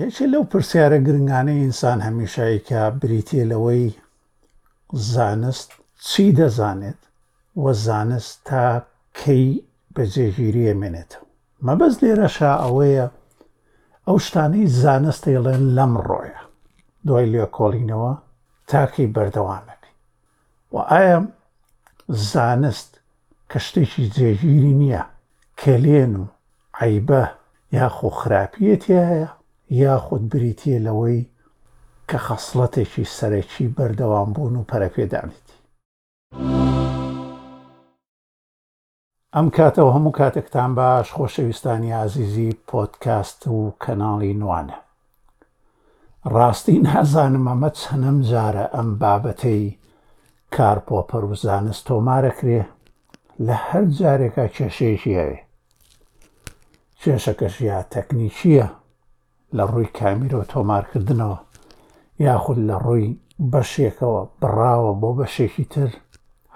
یەکێ لەو پرسیارە گرنگانەی ئینسان هەمیشە ئەیکا بریتیە لەوەی زانست چی دەزانێت و زانست تا کەی بە جێگیری ئەمێنێتەوە؟ مەبەست لێرەشا ئەوەیە ئەو شتانەی زانست ئەیڵێن لەمڕۆیە دوای لێکۆڵینەوە تا کەی بەردەوام ئەبی؟ وە ئایا زانست کە شتێکی جێگیری نییە کەلێن و عەیبە یاخۆ خراپییە تیایە یاخود بریتییە لەوەی کە خەسڵەتێکی سەرەکی بەردەوامبوون و پەرەپێدانێتی؟ ئەم کاتە و هەموو کاتێکتان باش خۆشەویستانی ئازیزی پۆدکاست و کەناڵی نوانە ڕاستی نازانم ئەمە چەنەم جارە ئەم بابەتەی کارپۆپەر و زانست تۆمارەکرێ لە هەر جارێکا کێشەیەکی هەیە کێشەکەش یا تەکنیکیە لە ڕووی کامیرەوە تۆمارکردنەوە یاخود لە ڕووی بەشێکەوە بڕاوە بۆ بەشێکی تر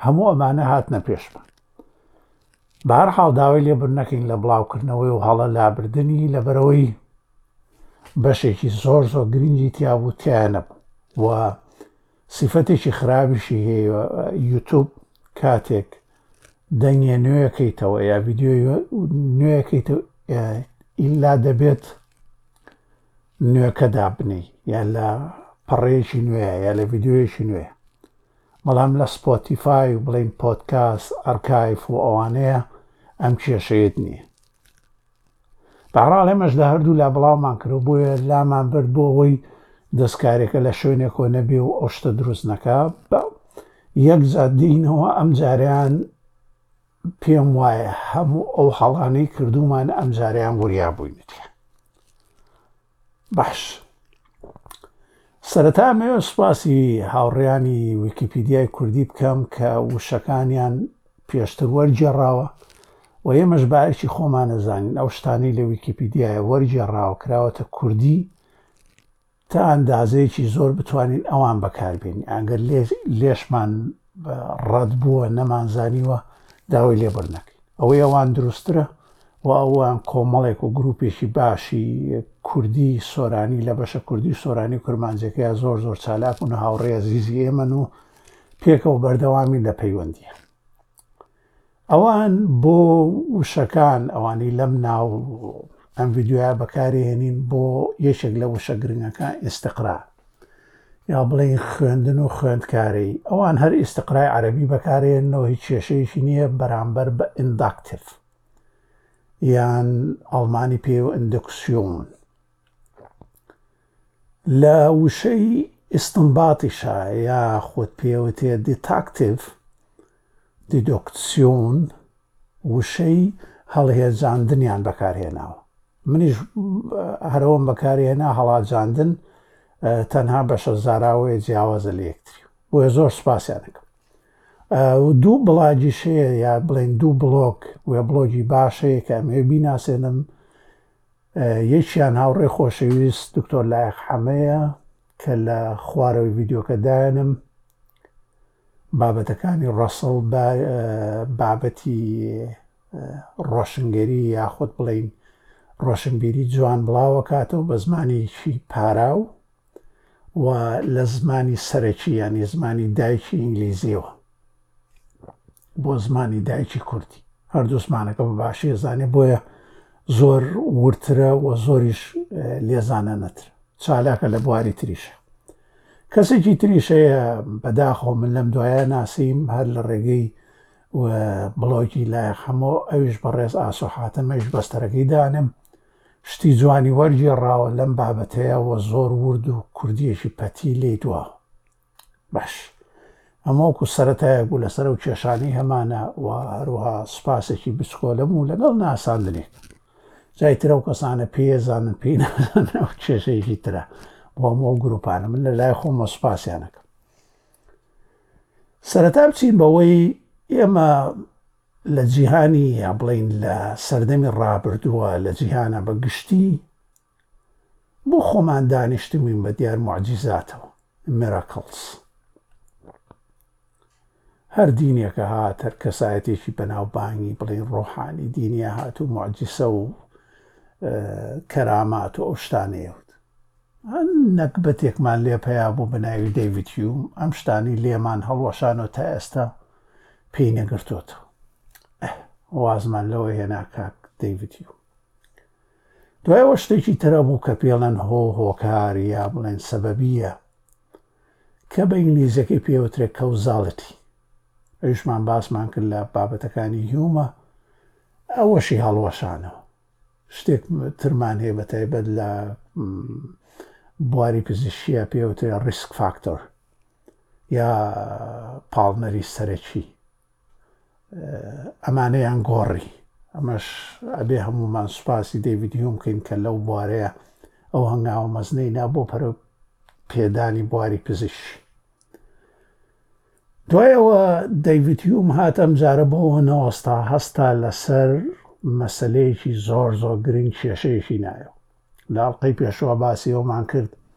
هەموو ئەمانە هاتنە پێشمان بار حاڵ داوای لێبر نەکەین لە بڵاوکردنەوەی و هەڵە لابردننی لەبەرەوەی بەشێکی زۆر زۆر گرنگی تیابوو تیانە بوو و سیفەتێکی خراپیشی هەیە یوتوب کاتێک دەنگێ نوێەکەیتەوە یا ڤیددیۆی نوێەکەیت ئیلا دەبێت نوێەکەدا بنی یا لە پەڕێکی نوێ یا لە ڤیددیوەیەکی نوێ بەڵام لە سپۆتیفای و بڵین پۆتکاس ئەرکایف و ئەوانەیە ئەم کێشەیەت نییە بەهەڕاڵ ئێمەش لە هەردوو لا بڵاومان کرد و بۆیە لامان برد بۆ ئەوەی دەستکارێکە لە شوێنێکۆ نەبێ و ئەو شتە دروست نەکە بە یەک زادینەوە ئەم جاریان پێم وایە هەموو ئەو هەڵانەی کردومان ئەم جاریان وریا بووینەتی بەش. سەرەتا ئەمەوێ سوپاسی هاوڕێیانی ویکیپیدیای کوردی بکەم کە وشەکانیان پێشتر وەرگێڕاوە و ئێمەش بایەکی خۆمانە زانین ئەو شتانەی لە ویکیپیدیایە وەرگێڕاوە کراوەتە کوردی تا ئەندازەیەکی زۆر بتوانین ئەوان بەکاربێنین ئەگەر لێشمان بە ڕەد بووە نەمان زانیوە داوای لێبوردن نەکەین ئەوەی ئەوان دروستترە و ئەوان کۆمەڵێک و گروپێکی باشی کوردی سۆرانی لە بەشە کوردی و سۆرانی و کرمانجەکەیە زۆر زۆر چالاک و نە هاوڕێ زیزی ئێمەن و پێکەوە بەردەوامی لە پەیوەندیە ئەوان بۆ وشەکان ئەوانەی لەم ناو ئەم ڤیددیوە بەکاری هێنین بۆ یەکێک لە وشە گرنگەکە ئیسستقرا یا بڵین خوێندن و خوێندکاری ئەوان هەر ئیسستقرای عەربی بەکارێنەوە هیچ کێشەیەکی نییە بەرامبەر بە ئینداکتیف یان ئەڵمانی پێ و ئەندکسیۆن لە وشەی ئیسستمباتیشە یا خۆت پێوتێ دیتاکتیف دیدۆکتسیۆن، وشەی هەڵهێجاندنیان بەکارهێناوە. منیش هەرەوەم بەکارهێنا، هەڵاجاندن تەنها بەشە زاراوەیە جیاوازە لە یەکتری. بۆیە زۆر سپاسیان ئەکەم. دوو بڵاگیش هەیە یا بڵێن دوو بڵۆگ وێبڵۆگی باش هەیە کە ئەمەوێ بیناسێنم. یەکیان هاوڕێ خۆشەویست دکتۆر لایق حەمەیە کە لە خوارەوەی ڤیدیۆکە دایەنم. بابەتەکانی ڕەسڵ بە بابەتی ڕۆشنگەری یاخود بڵین ڕۆشنبیری جوان بڵاوەکاتەوە بە زمانیکی پاراو و لە زمانی سەرەکی یانی زمانی دایکی ئینگلیزیەوە بۆ زمانی دایکی کوردی هەردوو زمانەکە بە باشی زانێ بۆیە زۆر ورترە و زۆریش لێزانە نەتر چالاکە لە بواری تریشە کەسێکی تریش هەیە بەداخەوە من لەم دوایە ناسیم هەر لە ڕێگەی و بڵۆکی لایەق حەمۆ ئەویش بەڕێز ئاسۆ حاتم ئەویش بەستەرەکەی دانم شتی جوانی وەرگێڕاوە لەم بابەتەیە و زۆر ورد و کوردیەکی پەتی لی دواوە باش ئەمەوەکو سەتایەک بوو لەسەر و کێشانی هەمانە و هەروها سپاسێکی بچکۆلم و لەگەڵ ناساندنێک جای ترە ئەو کەسانە پێی ئەزانن پێی نازانن ئەو کێشەیەکی ترە بۆ هەموو ئەو گروپانە من لە لای خۆمە سوپاسیانەکەم سەرەتا بچین بەوەی ئێمە لە جیهانی یا بڵین لە سەردەمی ڕابردووە لە جیهانە بە گشتی بۆ خۆمان دانیشتبووین بە دیار موعجیزاتەوە، Miracles. هەر دینێکە هات، هەر کەسایەتێکی بەناوبانگی بڵێین ڕۆحانی دینیە هات و موعجیسە و کەرامات و ئەو شتانەیە وت. نەگبەتێکمان لێ پەیا بوو بە ناوی دەیڤید هیوم، ئەم شتانەی لێمان هەڵوەشانەوە تا ئێستا پێی نەگرتۆتەوە. ئەه، وازمان لەوە هێنا کاک دەیڤید هیوم. دوای ئەوە شتێکی تر هەبوو کە پێڵێن هۆ هۆکار یا بڵێن سەبەبیە کە بە ئینگلیزیەکەی پێوترێت کەوزاڵەتی ئەویشمان باسمان کرد لە بابەتەکانی هیومە ئەوەشی هەڵوەشانەوە شتێک ترمان هەیە بە تایبەت لە بواری پزیشکیە پێوترێت ریسک فاکتۆر یا پاڵنەری سەرەکی ئەمانەیان گۆڕی. ئەمەش ئەبێ هەموومان سوپاسی دەیڤید هیوم بکەین کە لەو بوارەیە ئەو هەنگاوە مەزنەی نا بۆ پەرە پێدانی بواری پزیشکی. دوای ئەوە دەیڤید هیوم هات ئەمجارە بۆەوە نەوەستا هەستا لەسەر مەسلەیەکی زۆر زۆر گرنگ کێشەیەکی نایەوە لە ئەڵلقەی پێشوە باسی ئەومان کرد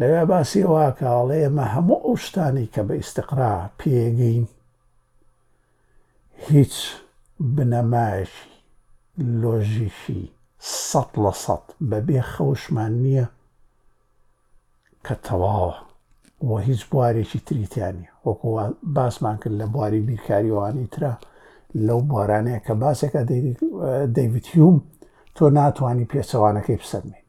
لەوێ باسی ئەوەکا ئەڵێ ئێمە هەموو ئەو شتانەی کە بە ئیستقرا پێیەگەین هیچ بنەمایەکی لۆژیکی سەد لە سەد بەبێ خەوشمان نییە کە تەواوە و هیچ بوارێکی تری تیا نیە وەکو باسمان کرد لە بواری بیرکاریوانی ترە لەو بارانەیە کە باسێکە دەیویتیوم تۆ ناتوانانی پێچەوانەکەی بسەرمێنی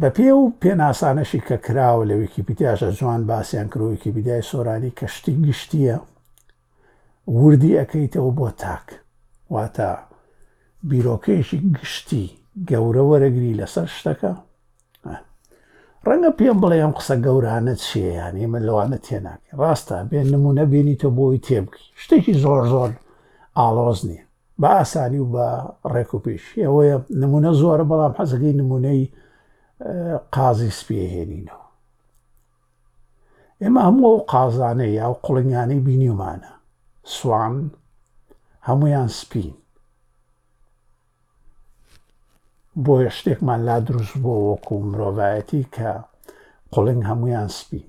بەپێی ئەو پێناسانەشی کە کراوە لە ویکیپیدیاشە جوان باسیان کرد و ویکیپیدیای سۆرانی کە شتی گشتیە وردی ئەەکەیتەوە بۆ تاک واتە بیرۆکەیەکی گشتی گەورە وەرەگری لەسەر شتەکە ڕەنگە پێم بڵێ ئەم قسە گەورانە چیە یان ئێمە لەوانە تێناکە ڕاستە بێ نمونە بینیتە بۆی تێبکی شتێکی زۆر زۆر ئاڵۆز نییە بە ئاسانی و بە ڕێک و پێچ ئەوەیە نمونە زۆرە بەڵام حەزەکەی نمونەی قازی سپیە هێنینەوە ئێمە هەموو ئەو قازانەی یا و قڵنگانەی بینیمانە سوان هەمویان سپین بۆیە شتێکمان لا دروست بۆ وەکو مرۆڤایەتی کە قڵنگ هەمویان سپین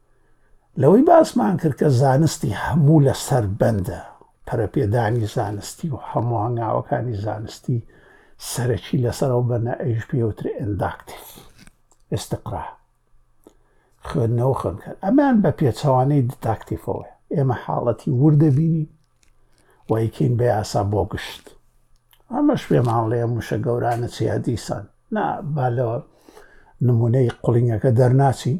لەوەی باسمان کرد کە زانستی هەموو لەسەر بەندە پەرەپێدانی زانستی و هەموو هەنگاوەکانی زانستی سەرەکی لەسەرەوە بەنە ئەیش پێوتر ئەنداکتیف ئێستقرا خوێندنەوە خوێنکەر ئەمان بە پێچەوانەی دتاکتیفەوە ئێمە حاڵەتی وردەبینی وایکەین بە یاسا بۆ گشت ئەمەش پێمان لێ موشە گەورانە چیا دیسان نا با لەوە نمونەی قڵنگەکە دەرناچین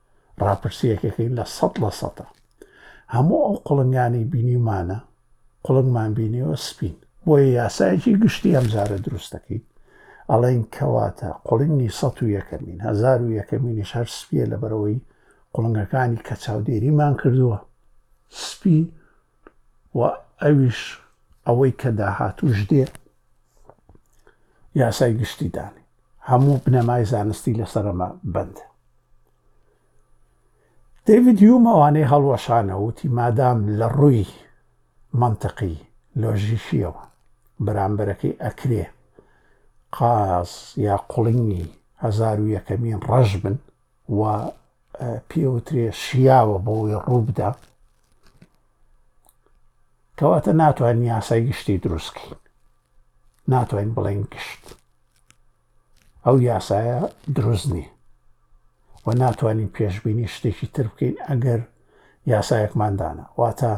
ڕاپرسیەکەکەی لە سەد لە سەدە هەموو ئەو قوڵنگانەی بینیومانە قوڵنگمان بینیوە سپین بۆیە یاسایەکی گشتی ئەم جارە دروست دەکەین ئەڵێن کەواتە قوڵنگی سە و یەکەمین هزار و یەکەمینیش هەر سپیە لە بەرەوەی قوڵنگەکانی کە چاودێریمان کردووە سپی و ئەویش ئەوەی کە داهاتوش دێ یاسای گشتی دانێ هەموو بنەمای زانستی لەسەرەمە بەند. دەیڤید هیوم ئەوانەی هەڵوەشانە وتی مادام لە ڕووی مەنتقی لۆژیکیەوە بەرامبەرەکەی ئەکرێ قاز یا قوڵینی هەزار و یەکەمین ڕەش بن، و پێوترێ شیاوە بۆوەی ڕووبدا کەواتە ناتوانین یاسای گشتی دروستکەین ناتوانین بڵێن گشت ئەو یاسایە دروست نیە و ناتوانین پێشببینی شتێکی تر بکەین ئەگەر یاسایەکماندانە واتە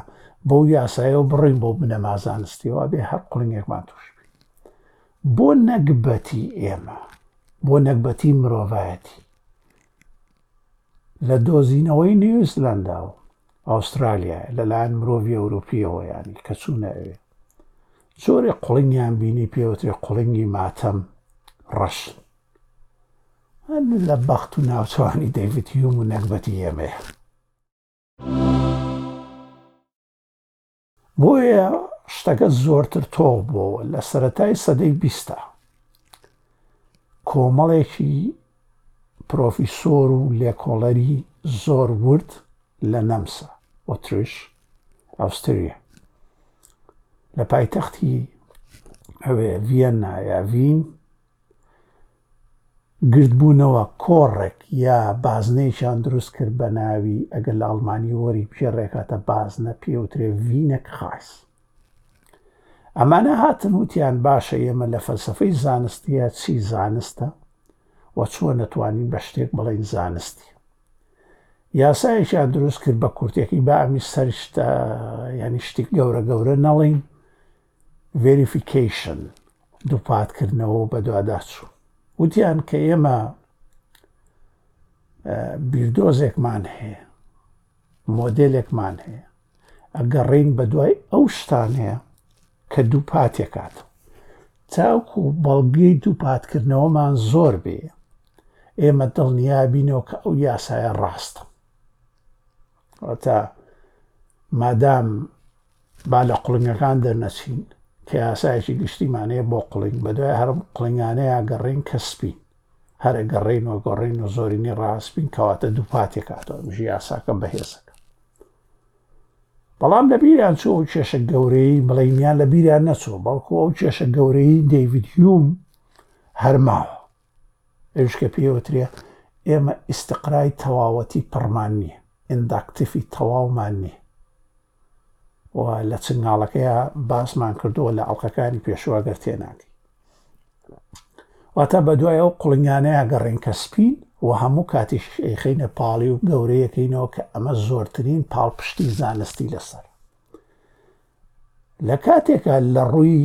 بەو یاسایەوە بڕین بۆ بنەما زانستیەوە بێ هەر قڵنگێکمان توش بۆ نەگبەتی ئێمە، بۆ نەگبەتی مرۆڤایەتی، لە دۆزینەوەی نیوزلەندا و ئوسترالیا لەلایەن مرۆڤی ئەوروپیەوە یانی کە چوونە ئەوێ جۆرێک قوڵنگیان بینی پێوترێ قوڵنگی ماتەم ڕەش لە بەخت و ناوچەوانی دەیوت هیوم و نەگبەتی ئێمەیە. بۆیە شتەکە زۆرتر تۆخ بۆوە لە سەتای سەدەی بیستا کۆمەڵێکی پرۆفیسۆر و لێکۆڵەری زۆر ورد لە نەمسا ئۆتریش ئەوستریە لە پایتەختی ئەوێ ڤەننا یا ڤین گردبوونەوە، کۆڕێک یا بازنەیەکیان دروست کرد بە ناوی، ئەگەر لە ئەڵمانی وەری بچێ ڕێکهاتە بازنە، پێوترێ ڤینە کڕایس. ئەمانە هاتن وتیان باشە ئێمە لە فەلسەفەی زانستیە چی زانستە و چۆن نەتوانین بە شتێک بڵین زانستی. یاسایەکیان دروست کرد بە کورتێکی با ئەمی سەر شتە ینی شتی گەورە گەورە نەڵین Verification، دووپاتکردنەوە و بەدواداچوون، وتیان کە ئێمە بیردۆزێکمان هەیە، مۆدێلێکمان هەیە، ئەگەڕێین بەدوای ئەو شتانەیە کە دووپاتێکات تاوکو بەڵگەی دووپاتکردنەوەمان زۆر بێ ئێمە دڵنیابینەوە کە ئەو یاسایە ڕاستە تا مادام با لە قڵنگەکان دەرنەچین کە یاسایەکی گشتیمان هەیە بۆ قڵنگ، بەدوای هەر قڵنگانەیا گەڕێین کە سپین، هەر ئەگەڕێین و ئەگۆڕێین و زۆرینەی ڕاست بین کەواتە دووپاتێک هاتەوە، ئەمەش یاساکە بەهێزەکە. بەڵام لەبیریان چوو ئەو کێشە گەورەی بڵێینیان لەبیریان نەچوو، بەڵکو ئەو کێشە گەورەی دەیوید هیوم هەر ماوە. ئەویش کە پێیوترێ ئێمە ئیستقرای تەواوەتی پڕمان نییە، ئینداکتیفی تەواومان نییە و لە چنگاڵەکەیا باسمان کردووە لە ئەڵقەکانی پێشوە گەر تێناگەی واتە بەدوای ئەو قڵنگانەیە گەڕێن کە سپین و هەموو کاتیش خینە پاڵی و گەورەیەکەینەوە کە ئەمە زۆرترین پاڵپشتی زانستی لەسەر لە کاتێکە لە ڕووی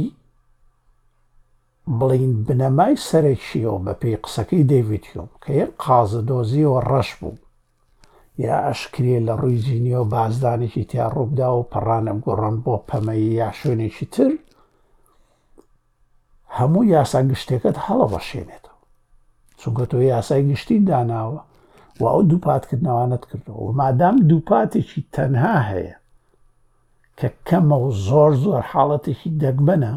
بڵێین بنەمای سەرەکیی و بەپێی قسەکەی دەیڤید هیوم کە یە قازە دۆزیەوە ڕەش بوو یا ئەشکرێ لە ڕووی جینیەوە بازدانێکی تیا ڕووبدا و پەڕانە گوڕان بۆ پەمەیی یا شوێنێکی تر هەموو یاسا گشتەکەت هەڵەوەشێنێتەوە چونکە تۆ یاسای گشتی داناوە و ئەو دووپاتکردنەوانت کردەوە و مادام دووپاتێکی تەنها هەیە کە کەمە و زۆر زۆر حاڵەتێکی دەگمەنە،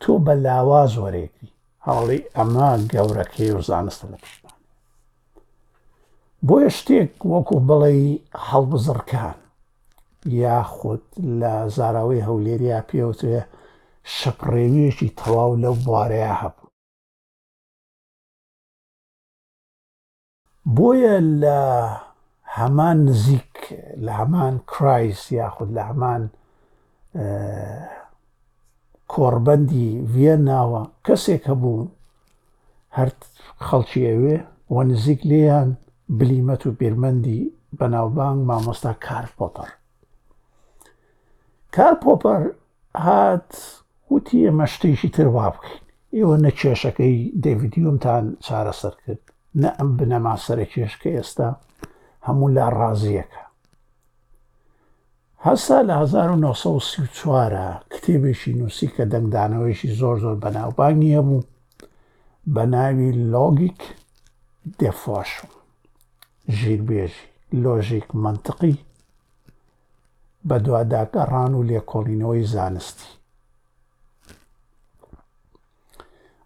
تۆ بە لاواز وەرێگری. هەڵی ئەمە گەورەکەی و زانستە لە پشتمانێ. بۆیە شتێک وەکو بڵێی هەڵبزڕکان یاخود لە زاراوەی هەولێریا پێوتێ شەپڕێویەکی تەواو لەو بوارەیە هەبوو. بۆیە لە هەمان نزیک لە هەمان کرایس یاخود لە هەمان کۆڕبەندی ڤیەنناوە کەسێک هەبوو هەر خەڵکی ئەوێ و نزیک لێیان بلیمەت و بیرمەندی بەناوبانگ مامۆستا کار پۆپەر کار پۆپەر هات وتی ئێمە شتێکی تر وا بکەین ئێوە نە کێشەکەی دەیڤید یومتان چارەسەر کرد نە ئەم بنەما سەرەکێش کە ئێستا هەموو لا ڕازیەکە هەستا لە 1934 کتێبێکی نووسی کە دەنگدانەوەیشی زۆر زۆر بەناوبانگی هەبوو بە ناوی لۆگیک دێفۆش ژیربێژی لۆژیک منطقی بەدواداگەڕان و لێکۆڵینەوەی زانستی.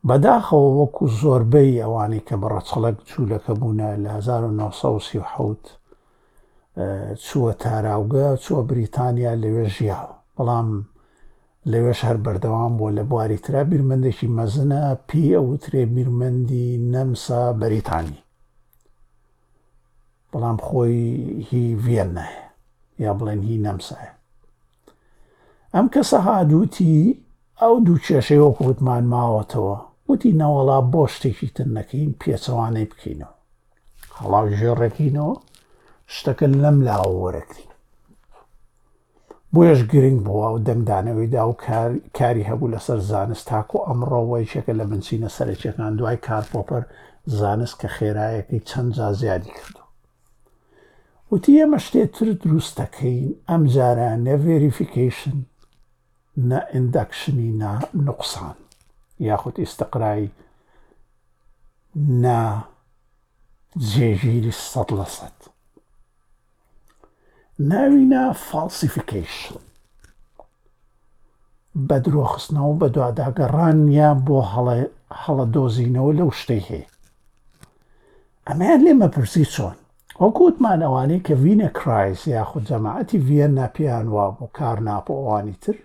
بەداخەوە وەکو زۆربەی ئەوانەی کە بەڕەچەڵەک جوولەکە بوونە لە 1970 چووە تاراوگە چووە بریتانیا لەوێ ژیاوە بەڵام لەوێش هەر بەردەوام بووە لە بواری تررا بیرمەندێکی مەزنە پی ئەوترێ بیرمەندی نەمسا بەریتانی بەڵام خۆی هی ڤیەننایە یا بڵێن هی نەمسایە ئەم کەسە هادووتی ئەو دوو کێشەی وەک وتمان ماوەتەوە وتی نەوەڵا بۆ شتێکی تر نەکەین پێچەوانەی بکەینەوە هەڵاو ژێڕەکەینەوە شتەکە لەم لاوە وەرەکرین بۆیەش گرنگ بووە و دەنگدانەوەی دا و کاری هەبوو لەسەر زانست تاکو ئەمڕۆ و یەکێکە لە بنچینە سەرەکیەکان دوای کارل پۆپەر زانست کە خێرایەکەی چەند جا زیادی کردووە وتی ئێمە شتێ تر دروست دەکەین ئەم جارە نە ڤێریفیکەیشن نە ئیندەکشنی نا نوقسان یاخود ئیستقرای نا جێگیری سەد لە سەد ناوینا فاڵسیفیکەیشن، بە درۆ خستنەوە و بەدواداگەڕان یا بۆ هەڵە دۆزینەوە لەو شتەی هەیە ئەمەیان لێ مەپرسی چۆن وەکوتمان ئەوانەی کە ڤینە کرایس یاخود جەماعەتی ڤەن ناپیان وابوو کار ناپۆوانی تر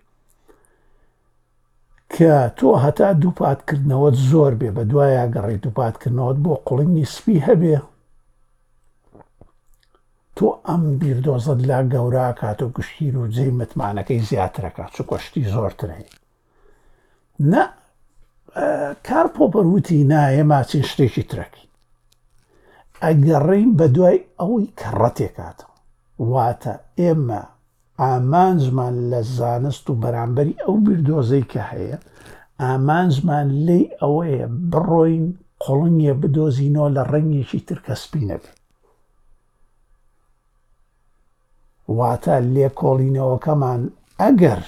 کە تۆ هەتا دووپاتکردنەوەت زۆر بێ بە دوایە گەڕێی دووپاتکردنەوەت بۆ قوڵینی سپی هەبێ تۆ ئەم بیردۆزت لا گەورە کات و گشتگیر و جێی متمانەکەی زیاترەکە چکۆ شتی زۆرتر هەیە نە کار پۆپەروتی نایە ماچین شتێکی ترەکی ئەگەڕین بە دوای ئەوەی کەڕەتێکاتەوە واتە ئێمە ئامانجمان لە زانست و بەرامبەری ئەو بیردۆزەی کە هەیە، ئامانجمان لێی ئەوەیە بڕۆین قوڵنگێ بدۆزینەوە لە ڕەنگێکی تر کە سپی نەبێ. واتە لێکۆڵینەوەکەمان ئەگەر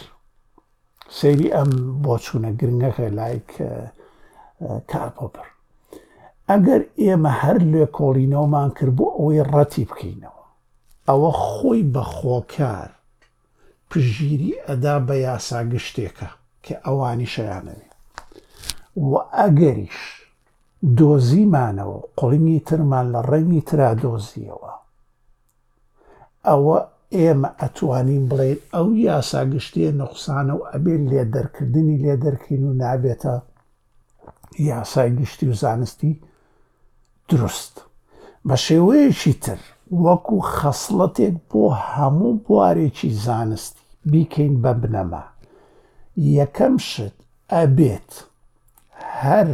سەیری ئەم بۆچوونە گرنگەکە لایک کار پۆپەر ئەگەر ئێمە هەر لێکۆڵینەوەمان کرد بۆ ئەوەی ڕەتی بکەینەوە ئەوە خۆی بە خۆکار پژیری ئەدا بە یاسا گشتێکە کە ئەوانیش ئەیانەوێ و ئەگەریش دۆزیمانەوە و قوڵنی ترمان لە ڕەنگی ترا دۆزیەوە ئەوە ئێمە ئەتوانین بڵێن ئەو یاسا گشتیە نوقسانە و ئەبێ لێ دەرکردنی لێ دەرکەین و نابێتە یاسای گشتی و زانستی دروست، بە شێوەیەکی تر وەکو خەسڵەتێک بۆ هەموو بوارێکی زانستی بیکەین بە بنەما، یەکەم شت ئەبێت هەر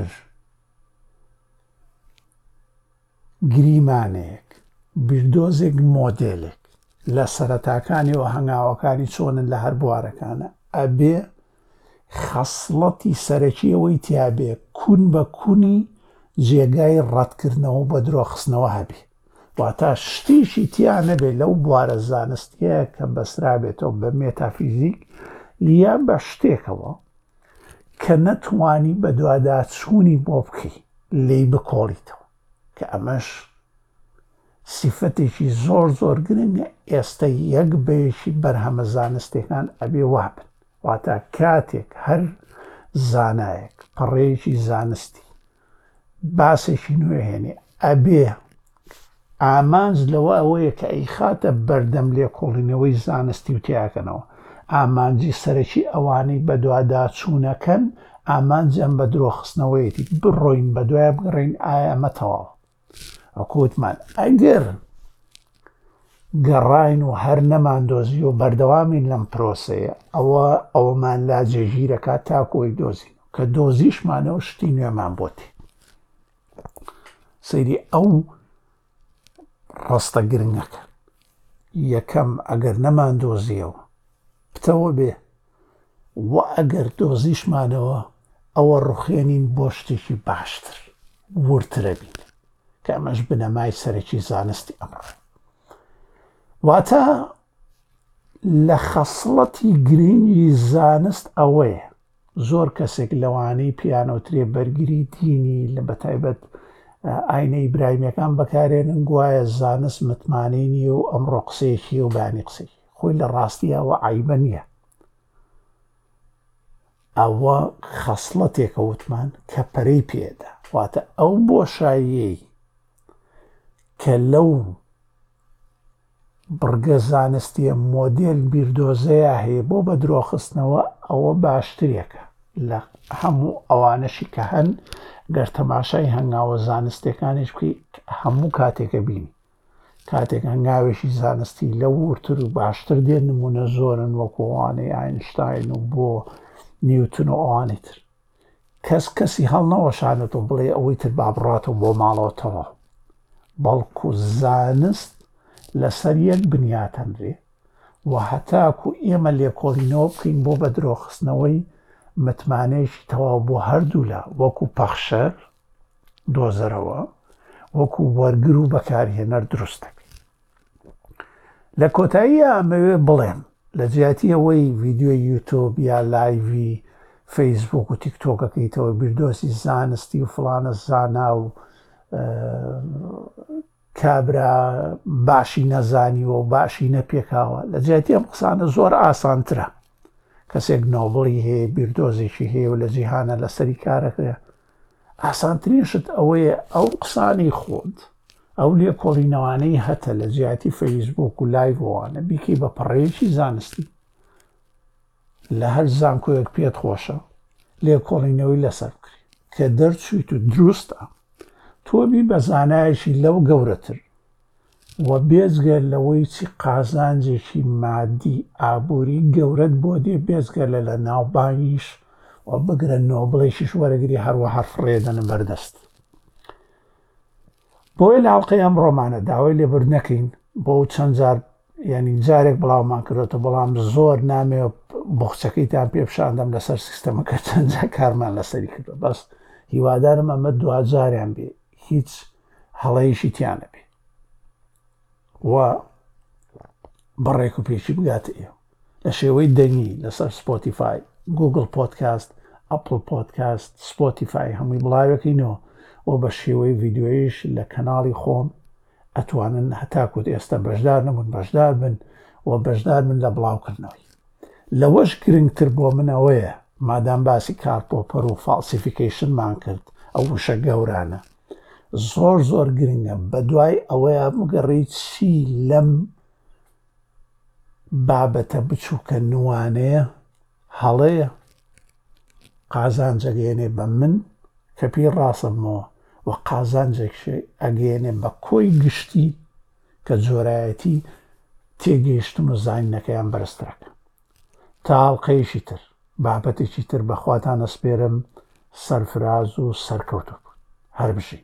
گریمانەیەک، بیردۆزێک، مۆدێلێک لە سەرەتاکانیەوە هەنگاوەکانی چۆنن لە هەر بوارەکانا ئەبێ خەسڵەتی سەرەکی ئەوەی تیابێ کون بە کونی جێگای ڕەتکردنەوە و بەدرۆ خستنەوە هەبێ واتا شتیشی تیا نەبێ لەو بوارە زانستیە کە بەسرابێتەوە بە مێتافیزیک یا بە شتێکەوە کە نەتوانی بەدواداچوونی بۆ بکەی لێی بکۆڵیتەوە کە ئەمەش سیفەتێکی زۆر زۆر گرنگە ئێستە یەک بەیەکی بەرهەمە زانستێکان ئەبێ وابن واتە کاتێک هەر زانایەک پەڕەیەکی زانستی باسێکی نوێ هێنێ ئەبێ ئامانج لەوە ئەوەیە کە ئەیخاتە بەردەم لێکۆڵینەوەی زانستی و تیاکەنەوە ئامانجی سەرەکی ئەوانەی بەدواداچوونەکەن ئامانجیان بە درۆخستنەوەیەتی بڕۆین بە دوای بگەڕێین ئایا ئەمە تەواوە ئەکوتمان ئەگەر گەڕین و هەر نەمان دۆزی و بەردەوامین لەم پرۆسەیە ئەوە ئەوەمان لا جێگیرەکە تاکۆی دۆزین کە دۆزیشمانە و شتی نوێمان بۆتی سەیری ئەو ڕاستە گرنگەکە یەکەم ئەگەر نەمان دۆزیەوە پتەوە بێ وە ئەگەر دۆزیشمانەوە ئەوە ڕوخێنین بۆ شتێکی باشتر ووردترە بین کە ئەمەش بنەمای سەرەکی زانستی ئەمڕۆ واتە لە خەسڵەتی گرنگی زانست ئەوەیە زۆر کەسێک لەوانەی پیانۆترێ بەرگری دینی لە بەتایبەت ئاینە ئیبراهیمەکان بەکارێنن گوایە زانست متمانەی نیە و ئەمڕۆ قسەیەکی و بانی قسەیەکی خۆی لە ڕاستی ئەوە عەیبە نییە ئەوە خەسڵەتێکە وتمان کە پەرەی پێدا واتە ئەو بۆشاییەی کە لەو بڕگە زانستیە مۆدێل بیردۆزەیە هەیە بۆ بە درۆخستنەوە ئەوە باشترێکە لە هەموو ئەوانەشی کە هەن گەر تەماشای هەنگاوە زانستەکانیش بکەیت هەموو کاتێکە بینی کاتێک هەنگاوێکی زانستی لەو وورتر و باشتر دێ نمونە زۆرن وەکووانەی ئاینشتاین و بۆ نیوتن و ئەوانی تر کەس کەسی هەڵنەوەشانێت و بڵێ ئەوەی تر بابڕاتەوە بۆ ماڵەوەتەوە بەڵکو زانست لەسەر یەک بنیاتەنرێ و هەتاکو ئێمە لێکۆڵینەوە بکەین بۆ بە درۆخستنەوەی متمانەیەکی تەواو بۆ هەردوولا وەکو پەخشەر دۆزەرەوە وەکو وەرگر و بەکارهێنەر دروست دەبێت لە کۆتایی ئەمەوێ بڵێم لە جیاتی ئەوەی ڤیددیو یوتوب یا لایڤی فەیسبوک و تیکتۆکەکەیتەوە بیردۆسی زانستی و فلانە زانا و کابرا باشی نەزانیوە و باشی نەپێکاوە لە جیاتی ئەم قسانە زۆر ئاسانترە کەسێک نۆبڵی هەیە بیردۆزێکی هەیە و لە جیهانە لەسەری کارەکەە ئاسانترین شت ئەوەیە ئەو قسانەی خۆت ئەو لێکۆڵینەوانەی هەتە لە جیاتی فەیسبوک و لایڤۆوانە بیکەی بە پەڕەیەکی زانستی لە هەر زانکۆیەک پێت خۆشە لێکۆڵینەوەی لەسەر بکری کە دەرچویت و دروستە تۆبی بە زانایەکی لەو گەورەتر و بێجگە لەوەی چی قازانجێکی مادی ئابووری گەورەت بۆ دێ بێجگە لە لە ناوبانگیش و بگرە نۆبڵێکیش وەرەگری هەروەها فڕێ دەنە بەر دەست بۆیە لە ئەڵلقەی ئەم ڕۆمانە داوای لێبرد نەکەین بۆ چەند جار ینی جارێک بڵاومان کردێتە بەڵام زۆر نامێ بخچەکەیتان پێپشاندەم لەسەر سیستەمەکە چەندجا کارمان لەسەری کردە بەس هیوادارم ئەمە دواجاریان بێ هیچ هەڵەیەکی تیا نەبێ و بەڕێک و پێکی بگاتە ئێوە لە شێوەی دەنگی لەسەر سپۆتیفای گوگل پۆتکاست ئەپل پۆتکاست سپۆتیفای هەمووی بڵاوەکەینەوە و بە شێوەی ڤیددیویش لە کەناڵی خۆم ئەتوانن هەتاکوت ئێستا بەشدار نەبوون بەشدار بن و بەشدار من لە بڵاوکردنەوەی لەوەش گرنگتر بۆ منەوەیە مادام باسی کارپۆپەر و فالسیفیکیشنمان کرد ئەو وشە گەورانە زۆر زۆر گرنگە بەدوای ئەوەیە بگەڕی چی لەم بابەتە بچووکە نوانەیە هەڵەیە قازانجەگەێنێ بە من کە پێی ڕاستەبمەوە و قازانجێکشێ ئەگەێنێ بە کۆی گشتی کە جۆرایەتی تێگەیشتن و زانینەکەیان بەرزترەکە تا ئەڵقەیەکی تر بابەتێکی تر بەخواتان ئەسپێرم سەرفراز و سەرکەوتوبن هەربژین.